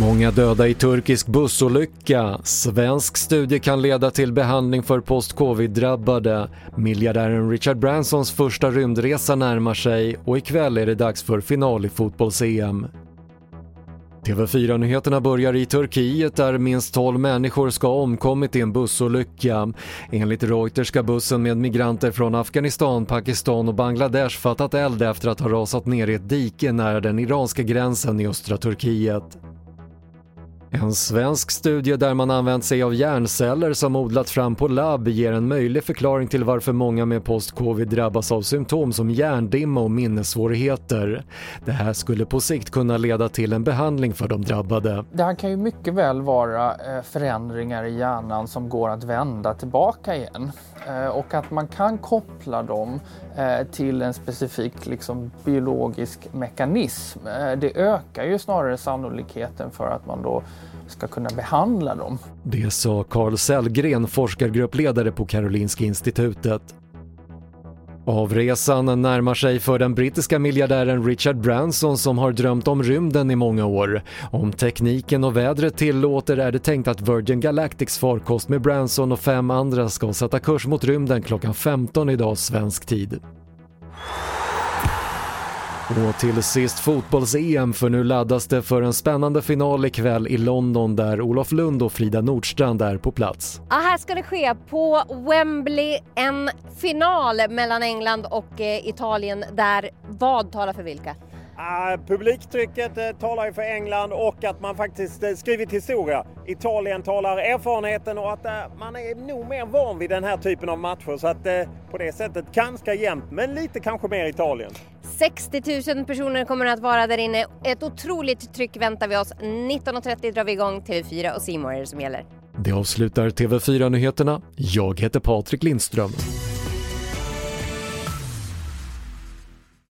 Många döda i turkisk bussolycka. Svensk studie kan leda till behandling för post-covid-drabbade. Miljardären Richard Bransons första rymdresa närmar sig och ikväll är det dags för final i fotbolls-EM. TV4-nyheterna börjar i Turkiet där minst 12 människor ska ha omkommit i en bussolycka. Enligt Reuters ska bussen med migranter från Afghanistan, Pakistan och Bangladesh fattat eld efter att ha rasat ner i ett dike nära den iranska gränsen i östra Turkiet. En svensk studie där man använt sig av hjärnceller som odlats fram på labb ger en möjlig förklaring till varför många med post-covid drabbas av symptom som hjärndimma och minnessvårigheter. Det här skulle på sikt kunna leda till en behandling för de drabbade. Det här kan ju mycket väl vara eh, förändringar i hjärnan som går att vända tillbaka igen eh, och att man kan koppla dem eh, till en specifik liksom, biologisk mekanism. Det ökar ju snarare sannolikheten för att man då ska kunna behandla dem. Det sa Carl Sellgren, forskargruppledare på Karolinska institutet. Avresan närmar sig för den brittiska miljardären Richard Branson som har drömt om rymden i många år. Om tekniken och vädret tillåter är det tänkt att Virgin Galactics farkost med Branson och fem andra ska sätta kurs mot rymden klockan 15 idag svensk tid. Och till sist fotbolls-EM för nu laddas det för en spännande final ikväll i London där Olof Lund och Frida Nordstrand är på plats. Ja, här ska det ske på Wembley en final mellan England och eh, Italien där vad talar för vilka? Uh, publiktrycket uh, talar ju för England och att man faktiskt uh, skrivit historia. Italien talar erfarenheten och att man är nog mer van vid den här typen av matcher så att på det sättet ganska jämnt men lite kanske mer Italien. 60 000 personer kommer att vara där inne. Ett otroligt tryck väntar vi oss. 19.30 drar vi igång TV4 och Simon är det som gäller. Det avslutar TV4-nyheterna. Jag heter Patrik Lindström.